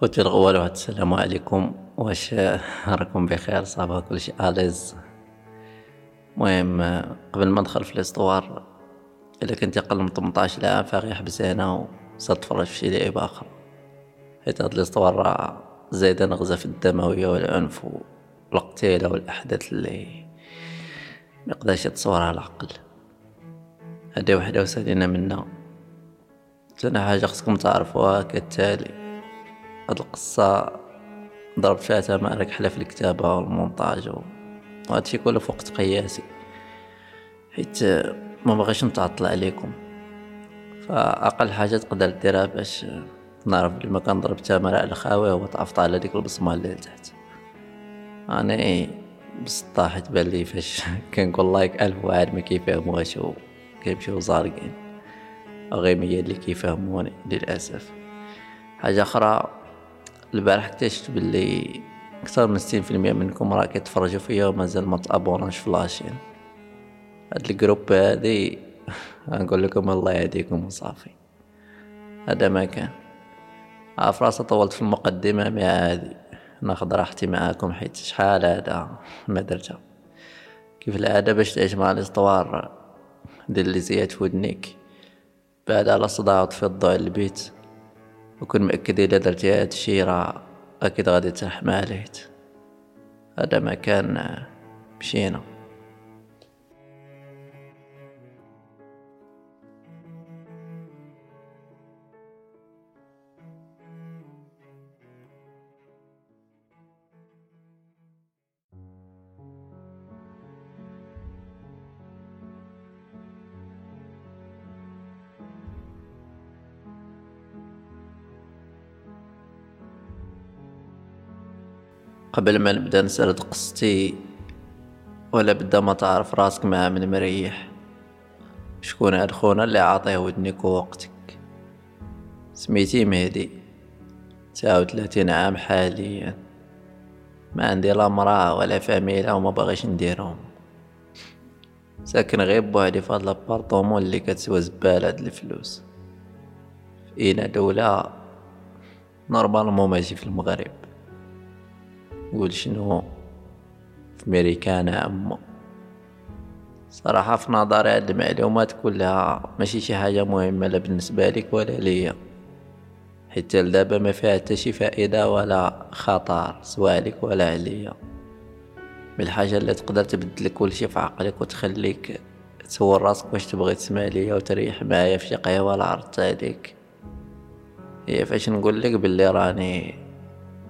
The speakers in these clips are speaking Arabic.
خوتي الغوال واحد السلام عليكم واش راكم بخير صافا كلشي اليز المهم قبل ما ندخل في الاستوار الا كنت أقل من 18 عام فغي يحبس هنا وصاد تفرج في شي لعبه أخرى حيت هاد الاستوار راه زايده نغزه في الدموية والعنف والقتيلة والأحداث اللي ميقدرش يتصورها العقل. هادي وحدة وسالينا منا. ثاني حاجة خصكم تعرفوها كالتالي هاد القصة ضربت فيها تمارك ركحلة في الكتابة والمونتاج وهادشي كله في وقت قياسي حيت ما بغيش نتعطل عليكم. فأقل حاجة تقدر ديرها باش نعرف بلي ما كنضرب تمر على خاوي هو تعفط على ديك البصمة اللي لتحت. أنا بسطا حيت بالي فاش كنقول لايك ألف واحد ما كيفهموهاش كيمشيو زارقين. غير مية اللي كيفهموني للأسف. حاجة أخرى البارح اكتشفت باللي أكثر من ستين في المية منكم راه كيتفرجوا فيا ومازال ما تابوناش في لاشين هاد الجروب هادي نقول لكم الله يهديكم وصافي. هذا ما كان. عارف راسي طولت في المقدمة مع هادي. ناخذ راحتي معاكم حيت شحال هذا؟ ما درتها. كيف العادة باش تعيش مع الإسطوار؟ دير اللي زياد في ودنيك. بعد على صداع في الضوء البيت. وكن مأكد إذا درتي هاد الشي راه أكيد غادي ترحم عليه هذا ما كان مشينا قبل ما نبدأ نسرد قصتي ولا بدا ما تعرف راسك مع من مريح. شكون هاد خونا اللي عاطيه ودنك ووقتك سميتي مهدي؟ تسعة وثلاثين عام حاليا. ما عندي لا مرأة ولا فاميلة وما باغيش نديرهم. ساكن غير بوحدي في هاد لابارطومون اللي كتسوى زبالة هاد الفلوس. في إينا دولة نورمالمون ماشي في المغرب. قول شنو؟ في ميريكانا أمو صراحة في نظري هاد المعلومات كلها ماشي شي حاجة مهمة لا بالنسبة لك ولا ليا. حيت لدابا ما فيها حتى شي فائدة ولا خطر سواء عليك ولا عليا بالحاجة اللي تقدر تبدل كل شي في عقلك وتخليك تسول راسك واش تبغي تسمع ليا وتريح معايا في شي قهوة لا عرضت عليك. هي فاش نقول لك باللي راني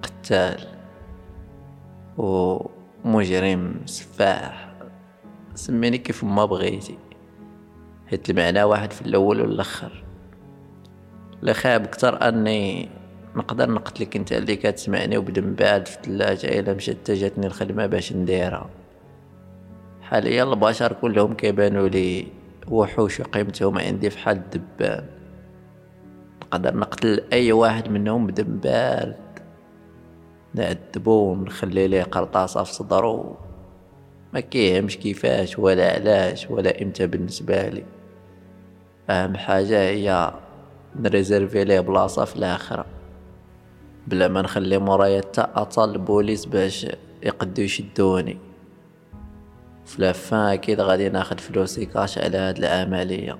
قتال. ومجرم سفاح. سميني كيف ما بغيتي. حيت المعنى واحد في الأول والآخر. لا خاب كتر أني نقدر نقتلك أنت اللي كتسمعني وبدم بعد في الثلاجة إلا مشات جاتني الخدمة باش نديرها. حاليا البشر كلهم كيبانوا لي وحوش وقيمتهم عندي في حال الدبان. نقدر نقتل أي واحد منهم بدم بارد نعذبو ونخلي ليه قرطاسة في صدرو ما كيهمش كيفاش ولا علاش ولا إمتى بالنسبة لي. أهم حاجة هي نريزيرفي ليه بلاصة في الآخرة. بلا ما نخلي مورايا تا أطل البوليس باش يقدو يشدوني في l'avance أكيد غادي ناخد فلوسي كاش على هاد العملية.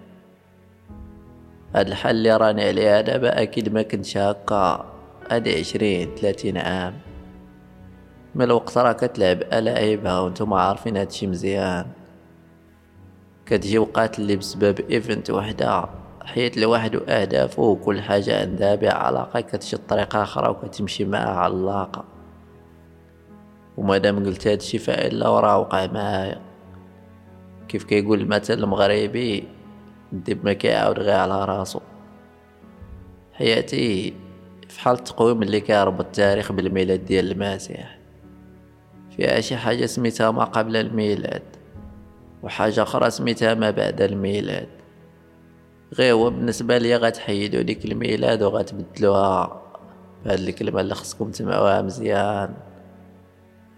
هاد الحل اللي راني عليه دابا أكيد ما كنتش هكا. هادي عشرين ثلاثين عام. من الوقت راه كتلعب ألاعيبها وأنتم عارفين هادشي مزيان. كتجي وقات اللي بسبب event وحدة حيت لواحد أهدافه وكل حاجة عندها بها علاقة كتشد طريقة أخرى وكتمشي معها علاقة ومادام قلت هادشي فإلا وراه وقع معايا. كيف كيقول المثل المغربي الدب ما كيعاود غير على راسو. حياتي في حال التقويم اللي كيربط التاريخ بالميلاد ديال المسيح. فيها شي حاجة سميتها ما قبل الميلاد وحاجة أخرى سميتها ما بعد الميلاد. غير هو بالنسبة ليا غتحيدو ديك الميلاد وغتبدلوها. بهاد الكلمة اللي خصكم تسمعوها مزيان.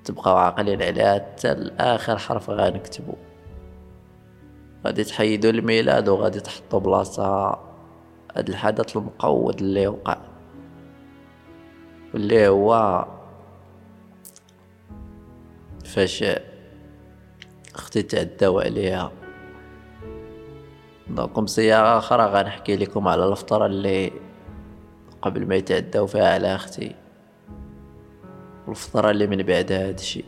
تبقاو عاقلين عليها حتى لآخر حرف غنكتبو. غادي تحيدو الميلاد وغادي تحطو بلاصة هاد الحدث المقود اللي وقع. واللي هو فاش أختي تعداو عليها. دونك بصياغة أخرى غنحكي لكم على الفطرة اللي قبل ما يتعداو فيها على أختي. والفطرة اللي من بعد هادشي.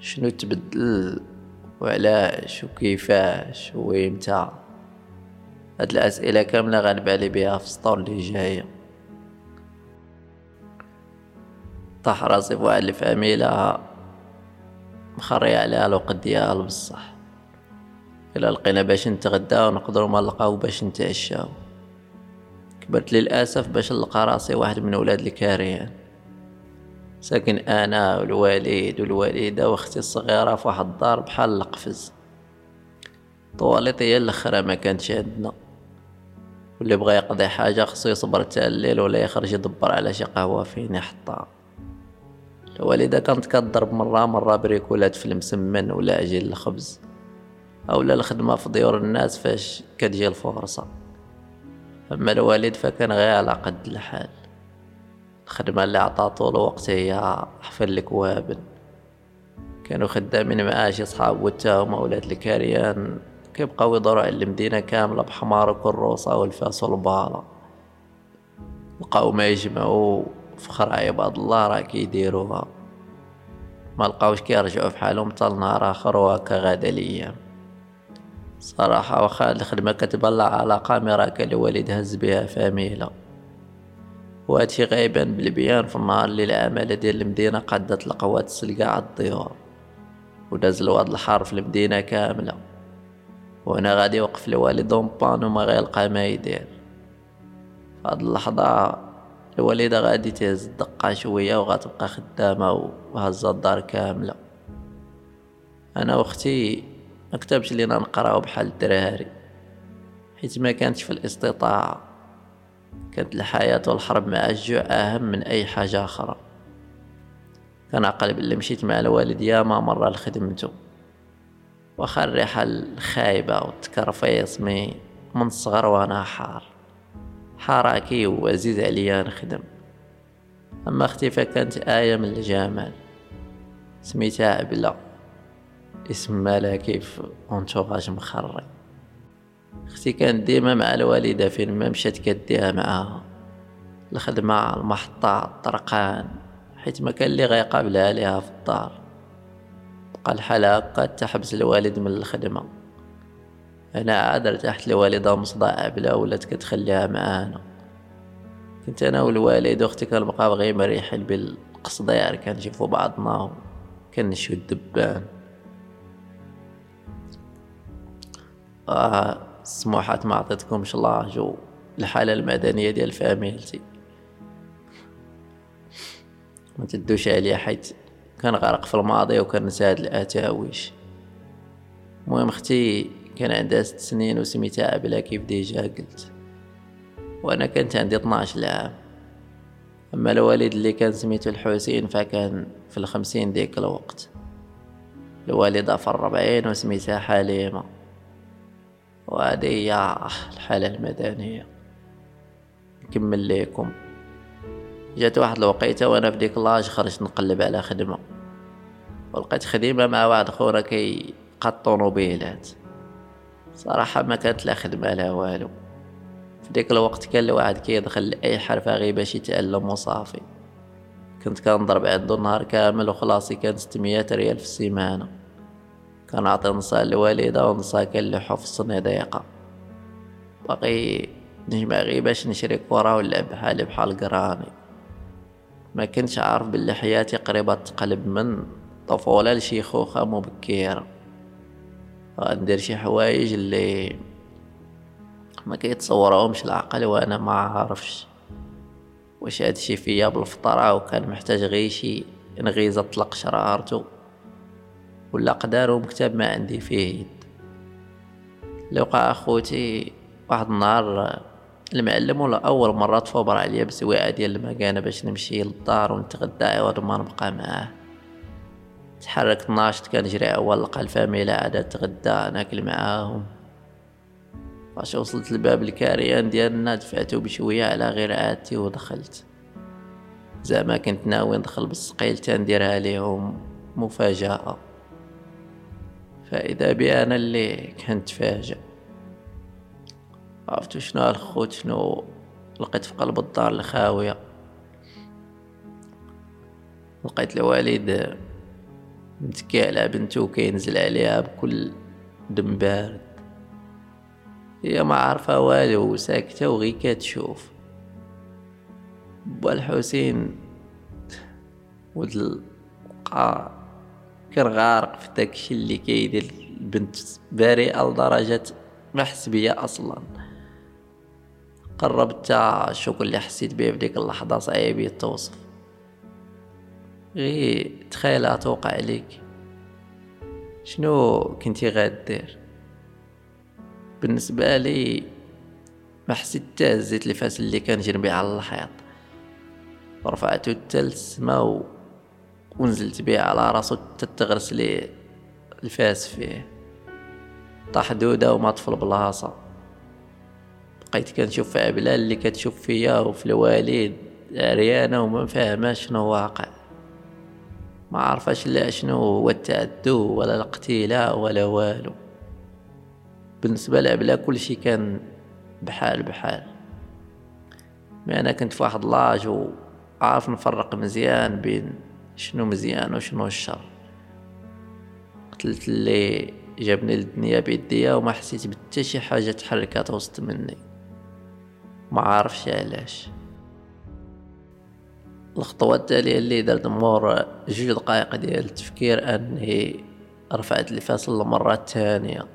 شنو تبدل وعلاش وكيفاش ويمتى هاد الأسئلة كاملة غنبالي بها في السطور اللي جاية. طاح راسي فواحد الفاميلة مخرية عليها الوقت ديالها بصح. إلا لقينا باش نتغداو نقدروا ما نلقاو باش نتعشاو. كبرت للأسف باش نلقى راسي واحد من ولاد الكاريان. ساكن أنا والوالد والوالدة وأختي الصغيرة في واحد الدار بحال القفز. طواليط هي الأخرى ما كانتش عندنا. واللي بغى يقضي حاجة خصو يصبر تا الليل ولا يخرج يدبر على شي قهوة فين يحطها الوالدة كانت كضرب مرة مرة بريكولات في المسمن ولا عجين الخبز أولا الخدمة في ديور الناس فاش كتجي الفرصة. أما الوالد فكان غير على قد الحال. الخدمة اللي عطاتو الوقت هي حفل الكوابن كانوا خدامين معاه شي صحاب وتاهم ولاد الكاريان كيبقاو يدوروا على المدينة كاملة بحمار وكروسة والفاس والبالة لقاو ما يجمعوا في خرا عباد الله راه كيديروها ما لقاوش كيرجعوا في حالهم حتى لنهار آخر وهكا غادا الأيام صراحة واخا الخدمة كتبان على كاميرا الوالد هز بها فاميلة وهادشي غايبان بالبيان في النهار اللي العمالة ديال المدينة قادت القوات تسلقا الديور وداز الواد الحار في المدينة كاملة. وأنا غادي وقف الوالد اون وما غيلقى ما يدير. فهاد اللحظة الوالدة غادي تهز الدقة شوية وغتبقى خدامة وهزة الدار كاملة. أنا وأختي مكتبش لينا نقراو بحال الدراري حيت ما كانتش في الاستطاعة. كانت الحياة والحرب مع الجوع أهم من أي حاجة أخرى. كان عقل باللي مشيت مع الوالد ياما مرة لخدمتو واخا الريحة الخايبة والتكرفيص مي من الصغر وأنا حار. حراكي وعزيز عليا نخدم أما أختي فكانت آية من الجمال. سميتها عبلة اسم ملكي في انتوراج مخري أختي كانت ديما مع الوالدة فين ما مشات كديها معاها. الخدمة المحطة الطرقان. حيت ما كان اللي غيقابلها ليها في الدار. بقى الحال هكا تحبس الوالد من الخدمة. أنا عاد ارتحت لوالدة مصداع بلا ولات كتخليها معانا. كنت أنا والوالد وأختي كنبقاو غير مريحين بالقصدير كنشوفو بعضنا كنشوي الدبان. آه السموحات ما عطيتكمش الله جو الحالة المدنية ديال فاميلتي ما تدوش عليا حيت كان غارق في الماضي وكان نساد الأتاويش. المهم أختي كان عندها ست سنين وسميتها بلا كيف ديجا قلت. وأنا كنت عندي 12 عام أما الوالد اللي كان سميتو الحسين فكان في الخمسين ديك الوقت. الوالدة في الربعين وسميتها حليمة. وهذه هي الحالة المدنية. نكمل لكم جات واحد الوقيتة وأنا في ديك لاج خرجت نقلب على خدمة. ولقيت خدمة مع واحد خونا كي قاد طونوبيلات صراحة ما كانت لا خدمة لا والو. في ديك الوقت كان الواحد كيدخل لأي حرفة غير باش يتعلم وصافي. كنت كنضرب عنده نهار كامل وخلاصي كان ستمية ريال في السيمانة. كنعطي نصا للوالدة ونصا كنلوحو في الصني ضيقة باقي نجمع غير باش نشري كورة ونلعب بحالي بحال قراني. ما كنتش عارف بلي حياتي قريبة تقلب من طفولة لشيخوخة مبكرة. غندير شي حوايج اللي ما كيتصورهمش العقل وأنا ما عارفش واش هادشي فيا بالفطرة وكان محتاج غير شي نغيزة طلق شرارتو ولا قدار ومكتب ما عندي فيه يد. لقى أخوتي واحد النهار المعلم ولا أول مرة تفوبر عليا بسواعة ديال المكانة باش نمشي للدار ونتغدى عوض ما نبقى معاه. تحركت ناشط كنجري أول لقى الفاميلة عادة تغدى ناكل معاهم. فاش وصلت لباب الكاريان ديالنا دفعتو بشوية على غير عادتي ودخلت. زعما كنت ناوي ندخل بالسقيل تنديرها ليهم. مفاجأة. فإذا بي أنا اللي كنت فاجئ عرفتو شنو الخوت شنو؟ لقيت في قلب الدار الخاوية. لقيت الوالد متكي على بنته وكينزل عليها بكل دم بارد هي ما عارفة والو ساكتة وغي كتشوف. با الحسين ولد القاع كان غارق في داكشي اللي كيدير البنت بريئة لدرجة ما حس بيا أصلا. قربت الشوك اللي حسيت بيه في ديك اللحظة صعيب يتوصف غي تخيل توقع عليك شنو كنتي غادير بالنسبة لي ما حسيت حتى الفاس اللي كان جنبي على الحيط. رفعته حتى للسما. ونزلت بيه على راسو تتغرس لي الفاس فيه. طاح دودة وما طفل بلاصة بقيت كنشوف في عبلال اللي كتشوف فيا وفي الوالد عريانة وما فاهمة شنو واقع. ما عرفاش لا شنو هو التعدو ولا الاقتلاء ولا والو. بالنسبة لعبلا كل شي كان بحال بحال. mais أنا كنت في واحد l'âge وعارف نفرق مزيان بين شنو مزيان وشنو الشر. قتلت اللي جابني للدنيا بيديا وما حسيت بتا شي حاجة تحركات وسط مني. ما عارفش علاش. الخطوة التالية اللي درت مور جوج دقائق ديال التفكير أني رفعت الفاس للمرة الثانية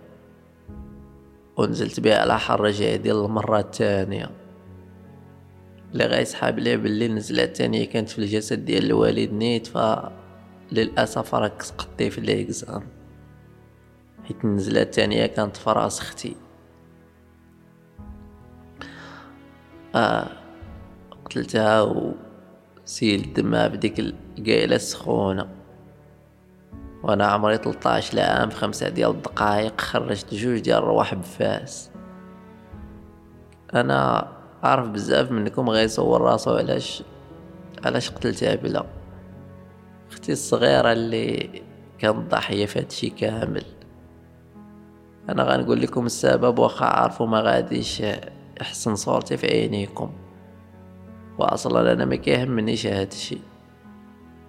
ونزلت بها على حر ديال المرة الثانية اللي غيسحاب ليه باللي النزلة الثانية كانت في الجسد ديال الوالد نيت ف للأسف راك سقطتي في الإكزام حيت النزلة الثانية كانت في راس أختي آه قتلتها وسيل دمها بديك القايلة السخونة. وأنا عمري 13 عام في خمسة ديال الدقايق خرجت جوج ديال الرواح بفاس. أنا عارف بزاف منكم غيصور راسو علاش علاش قتلتها بلا أختي الصغيرة اللي كانت ضحية في هادشي كامل. أنا غنقول لكم السبب واخا عارفو ما غاديش احسن صورتي في عينيكم. واصلا أنا ما كيهمنيش هادشي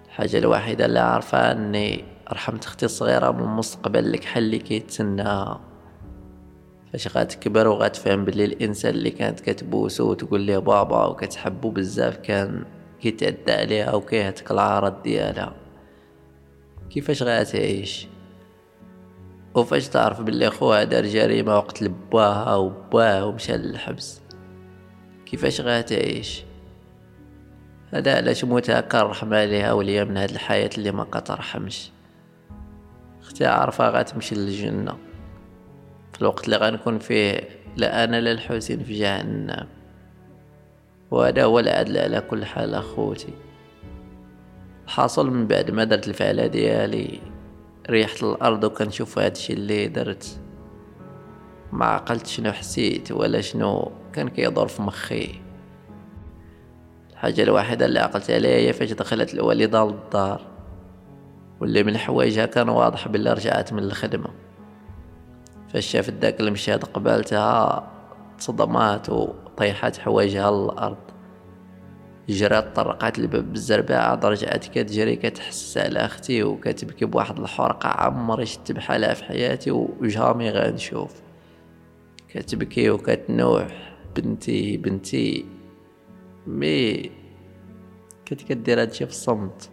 الحاجة الوحيدة اللي عارفه أني رحمت أختي الصغيرة من المستقبل اللي كحل اللي كيتسناها فاش غتكبر وغتفهم بلي الإنسان اللي كانت كتبوسو وتقول ليه بابا وكتحبو بزاف كان كيتعدى عليها وكيهتك العرض ديالها. كيفاش غتعيش وفاش تعرف بلي خوها دار جريمة وقت لباها وباه ومشى للحبس؟ كيفاش غتعيش هذا علاش موتها كنرحم عليها وليا من هاد الحياة اللي ما كترحمش. أختي عارفة غتمشي للجنة. في الوقت اللي غنكون فيه لا أنا لا الحسين في جهنم. وهذا هو العدل على كل حال أخوتي. حاصل من بعد ما درت الفعلة ديالي ريحت الأرض وكنشوف هادشي اللي درت. ما عقلت شنو حسيت ولا شنو كان كيدور في مخي. الحاجة الوحيدة اللي عقلت عليها هي فاش دخلت الوالدة للدار واللي من حوايجها كان واضح بلي رجعت من الخدمة. فاش شافت داك المشهد قبالتها تصدمات وطيحات حوايجها للأرض. جرات طرقات الباب بالزرباعة رجعت كتجري كتحسس على أختي وكتبكي بواحد الحرقة عمري شت بحالها في حياتي وجامي غنشوف. كتبكي وكتنوح بنتي بنتي. مي كنت كدير هادشي في الصمت.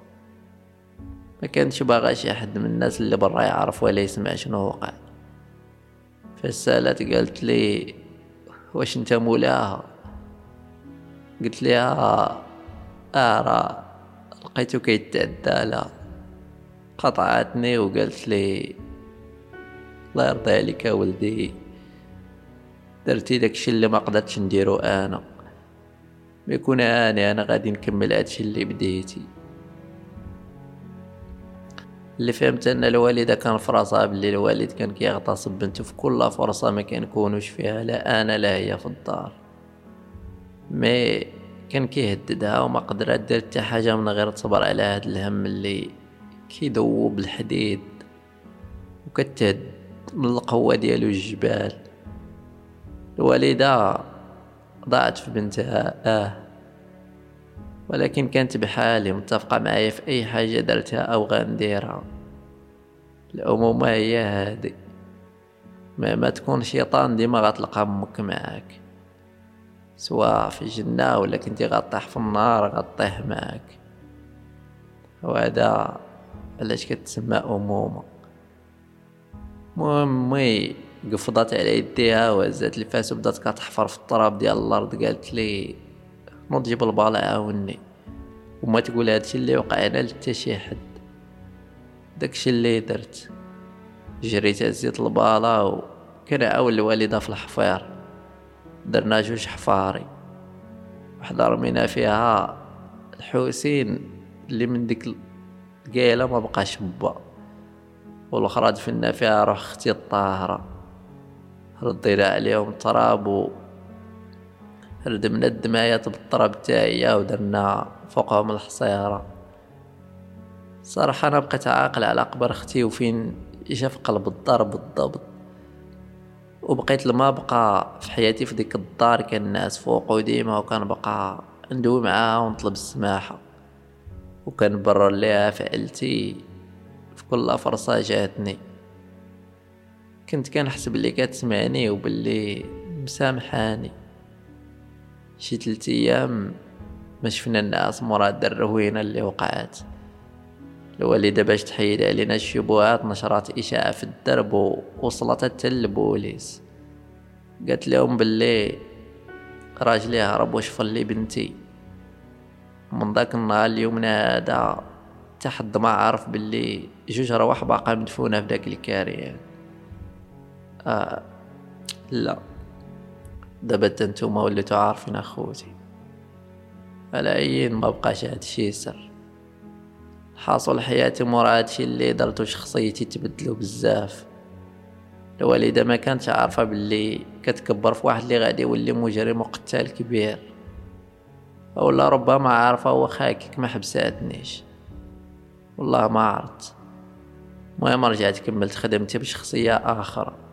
ما كانش باغا شي حد من الناس اللي برا يعرف ولا يسمع شنو وقع فسالت قالت لي واش انت مولاها؟ قلت لها آه راه لقيتو كيتعدى لا. قطعتني وقالت لي الله يرضي عليك ولدي درتي داكشي اللي ما قدرتش نديرو أنا. بيكون آني أنا غادي نكمل هادشي اللي بديتي. اللي فهمت أن الوالدة كان في راسها بلي الوالد كان كيغتصب بنته في كل فرصة ما كنكونوش فيها لا أنا لا هي في الدار. مي كان كيهددها وما قدرت دير حتى حاجة من غير تصبر على هاد الهم اللي كيذوب الحديد وكتهد من القوة ديالو الجبال. الوالدة ضاعت في بنتها. آه. ولكن كانت بحالي متفقة معايا في أي حاجة درتها أو غنديرها. الامومه هي هادي. ما تكون شيطان ديما غتلقى أمك معاك. سواء في الجنة ولا كنتي غطيح في النار غطيح معاك. وهذا علاش كتسمى أمومة. المهم مي قفضات على يديها وهزات الفاس وبدات كتحفر في التراب ديال الأرض قالت لي نوض جيب البالا عاوني. وما تقول هادشي اللي وقع أنا لتا شي حد. داكشي اللي درت. جريت هزيت البالا وكنعاون الوالدة في الحفير. درنا جوج حفاري. وحده رمينا فيها الحوسين اللي من ديك القيلة ما بقاش با والأخرى دفنا فيها روح أختي الطاهرة. ردينا عليهم التراب و ردمنا الدمايات بالتراب تاعي ودرنا فوقهم الحصيرة صراحة أنا بقيت عاقل على قبر أختي وفين جا في قلب الدار بالضبط. وبقيت لما بقى في حياتي في ديك الدار كان الناس فوق وديما وكان بقى ندوي معاها ونطلب السماحة. وكان برر ليها فعلتي في كل فرصة جاتني. كنت كنحسب اللي كتسمعني وباللي مسامحاني. شي تلت أيام ما شفنا الناس مراد الروينة اللي وقعت. الوالدة باش تحيد علينا الشبهات نشرات إشاعة في الدرب ووصلت حتى للبوليس. قالت لهم باللي راجلي هرب وشفر لي بنتي. من ذاك النهار اليومنا هذا تحد ما عارف باللي جوج رواح باقا مدفونة في داك الكاريان آه لا. دابا نتوما وليتو عارفين أخوتي. على ايين ما بقاش هادشي سر حاصل حياتي مورا هادشي اللي درتو شخصيتي تبدلو بزاف. الوالدة ما كانت عارفة باللي كتكبر في واحد اللي غادي يولي مجرم وقتال كبير. أولا ربما عارفة واخا هكاك ما حبساتنيش. والله ما عرفت. المهم رجعت كملت خدمتي بشخصية أخرى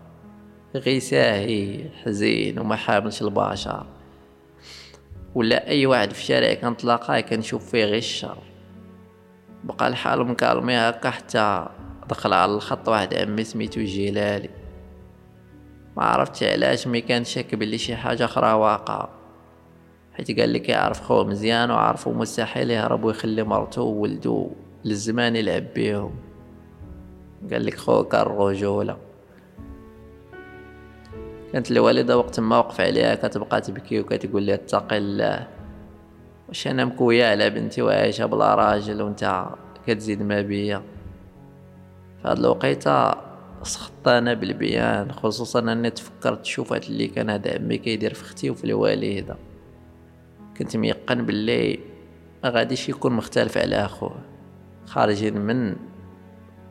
غي ساهي حزين وما حاملش البشر. ولا أي واحد في الشارع كنتلاقاه كنشوف فيه غير الشر. بقى الحال مكالمي هكا حتى دخل على الخط واحد عمي سميتو جلالي ما عرفتش علاش مي كان شاك بلي شي حاجة أخرى واقعة حيت قال لي كيعرف خوه مزيان وعرفو مستحيل يهرب ويخلي مرتو وولدو للزمان يلعب بيهم. قال لك خوه كان رجولة. كانت الوالدة وقت ما وقف عليها كتبقى تبكي وكتقول لي اتقي الله. واش أنا مكوية على بنتي وعايشة بلا راجل وأنت كتزيد ما بيا. في هاد الوقيتة سخطت أنا بالبيان خصوصا أني تفكرت شوفات اللي كان هذا عمي كيدير في أختي وفي الوالدة. كنت ميقن باللي ما غاديش يكون مختلف على أخوه. خارجين من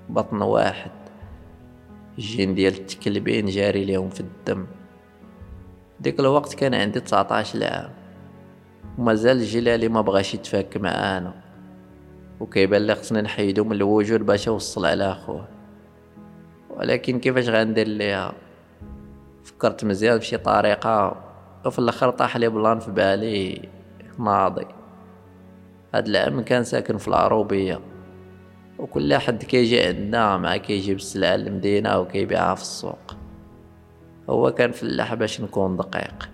بطن واحد. الجين ديال التكلبين جاري ليهم في الدم. ديك الوقت كان عندي 19 عام. ومازال جلالي ما بغاش يتفاك معانا وكيبان لي خصني نحيدو من الوجود باش اوصل على أخوه. ولكن كيفاش غندير ليها؟ فكرت مزيان بشي طريقة وفي الآخر طاح لي بلان في بالي. ماضي هاد العام كان ساكن في العروبية. وكل حد كيجي عندنا مع كيجيب السلعه للمدينه وكيبيعها في السوق. هو كان فلاح باش نكون دقيق.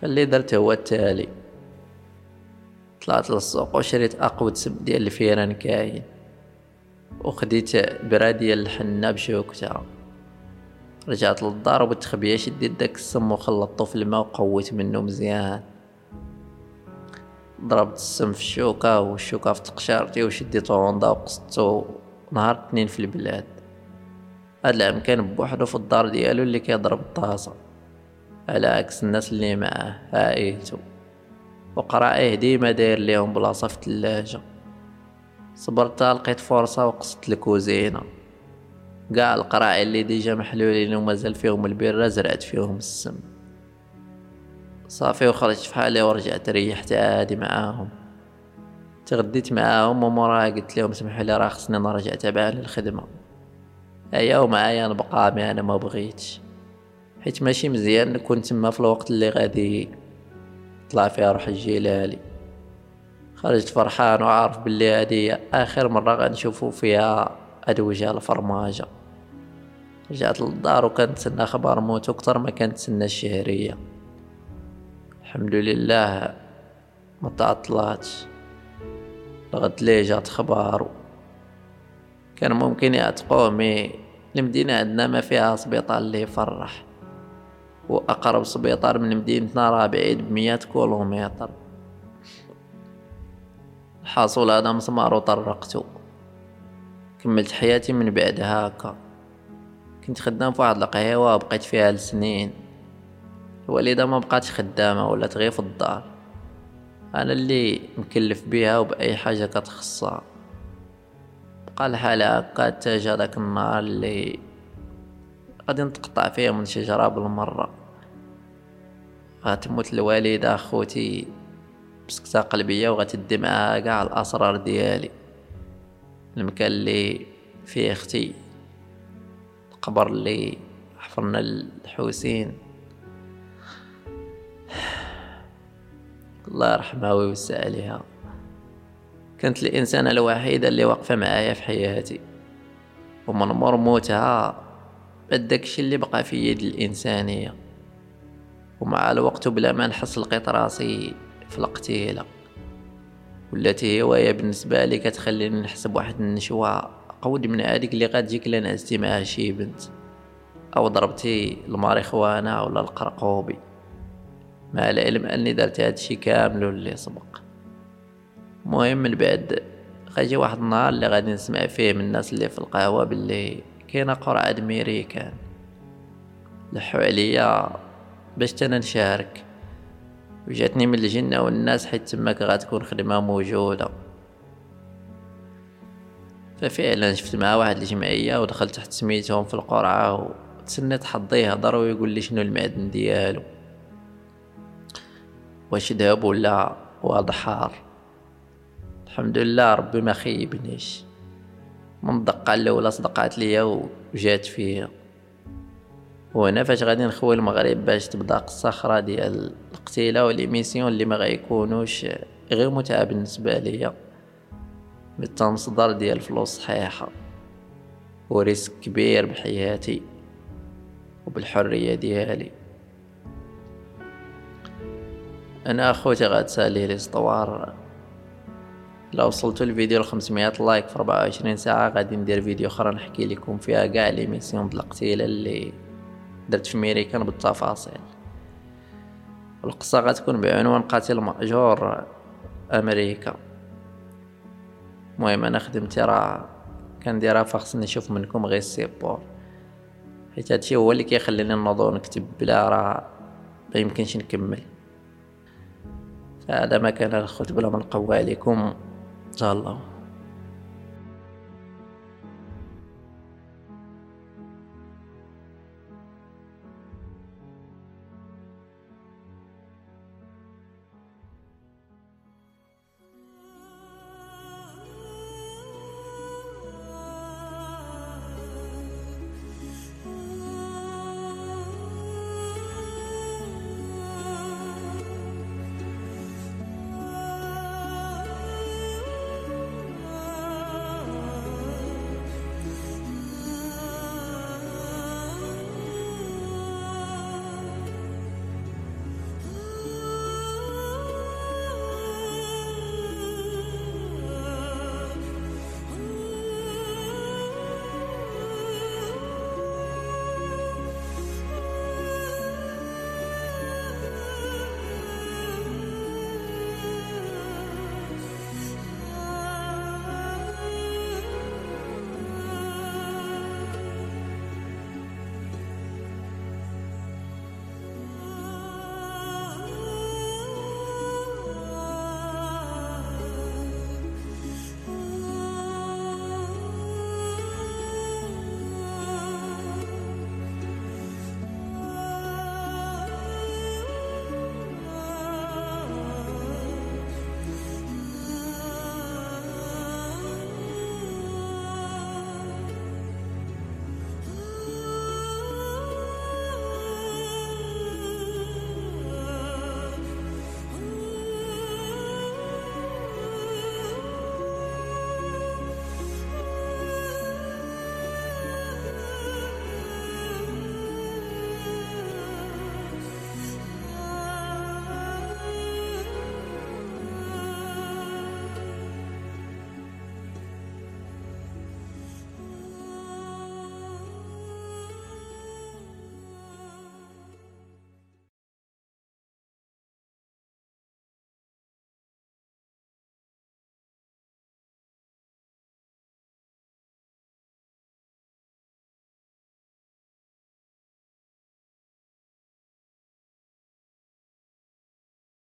فاللي درت هو التالي. طلعت للسوق وشريت أقود سم ديال الفيران كاين. وخديت برا ديال الحنة بشوكتها رجعت للدار وبالتخبية شديت داك السم وخلطتو في الماء وقويت منه مزيان. ضربت السم في الشوكة والشوكة في تقشارتي وشديتو هوندا وقصدتو نهار اثنين في البلاد. هاد العام كان بوحدو في الدار ديالو اللي كيضرب الطاسة. على عكس الناس اللي معاه عائلته وقرايه ديما داير ليهم بلاصة في الثلاجة. صبرت لقيت فرصة وقصدت الكوزينة. قاع القراعي اللي déjà محلولين ومازال فيهم البيرة زرعت فيهم السم. صافي وخرجت في حالي ورجعت ريحت عادي معاهم. تغديت معاهم وموراها قلت لهم سمحوا لي راه خصني نرجع تابع للخدمة. ايا ومعايا نبقى مي أنا ما بغيتش. حيت ماشي مزيان نكون تما في الوقت اللي غادي طلع فيها روح الجلالي خرجت فرحان وعارف بلي هادي آخر مرة غنشوفو فيها هاد وجه الفرماجة. رجعت للدار وكنتسنى خبر موتو كتر ما كنتسنى الشهرية. الحمد لله ما تعطلاتش. لغد لي جات خبارو. كان ممكن يعتقوه مي المدينة عندنا ما فيها سبيطار اللي يفرح. وأقرب سبيطار من مدينتنا راه بعيد بمية كيلومتر. الحاصل هذا مسمار وطرقتو كملت حياتي من بعد هاكا كنت خدام في واحد القهيوة وبقيت فيها لسنين. الوالدة ما بقاتش خدامة ولات غير في الدار. أنا اللي مكلف بيها وبأي حاجة كتخصها. بقى الحال هكا حتى جا داك النهار اللي غادي نتقطع فيه من شجرة بالمرة غتموت الوالدة خوتي بسكتة قلبية وغتدي معاها قاع الأسرار ديالي. المكان اللي فيه أختي. القبر اللي حفرنا الحوسين الله يرحمها ويوسع عليها. كانت الإنسانة الوحيدة اللي واقفة معايا في حياتي. ومن مر موتها بداكشي اللي بقى في يد الإنسانية. ومع الوقت بلا ما نحس لقيت راسي في القتيلة. والتي هواية بالنسبة لي كتخليني نحس بواحد النشوة قود من هذيك اللي غتجيك لنعستي معها شي بنت. أو ضربتي الماريخوانا ولا القرقوبي مع العلم أني درت هادشي كامل اللي سبق. مهم من بعد غيجي واحد النهار اللي غادي نسمع فيه من الناس اللي في القهوة باللي كاينة قرعة ميريكان لحو عليا باش أنا نشارك. وجاتني من الجنة والناس حيت تماك غتكون خدمة موجودة. ففعلا شفت مع واحد الجمعية ودخلت تحت سميتهم في القرعة وتسنيت حظي يهضر ويقول لي شنو المعدن ديالو. واش ذهب ولا واضح حار الحمد لله ربي ما خيبنيش. من الدقة الأولى صدقات ليا وجات فيا. وهنا فاش غادي نخوي المغرب باش تبدا أخرى ديال القتيلة والإميسيون اللي ما غيكونوش غير متعة بالنسبة ليا. بل تا مصدر ديال الفلوس صحيحة. و risque كبير بحياتي وبالحرية ديالي. أنا أخوتي غتسالي les histoires لو وصلتوا الفيديو ل 500 like في 24 ساعة غادي ندير فيديو أخرى نحكي لكم فيها كاع les missions د القتيلة اللي درت في ميريكان بالتفاصيل. القصة غتكون بعنوان قاتل مأجور أمريكا. المهم أنا خدمتي راه كنديرها فخصني نشوف منكم غير السيبور. حيت هادشي هو اللي كيخليني نوضو نكتب بلا راه ما يمكنش نكمل. هذا ما كان الخطبة من قوى عليكم. إن شاء الله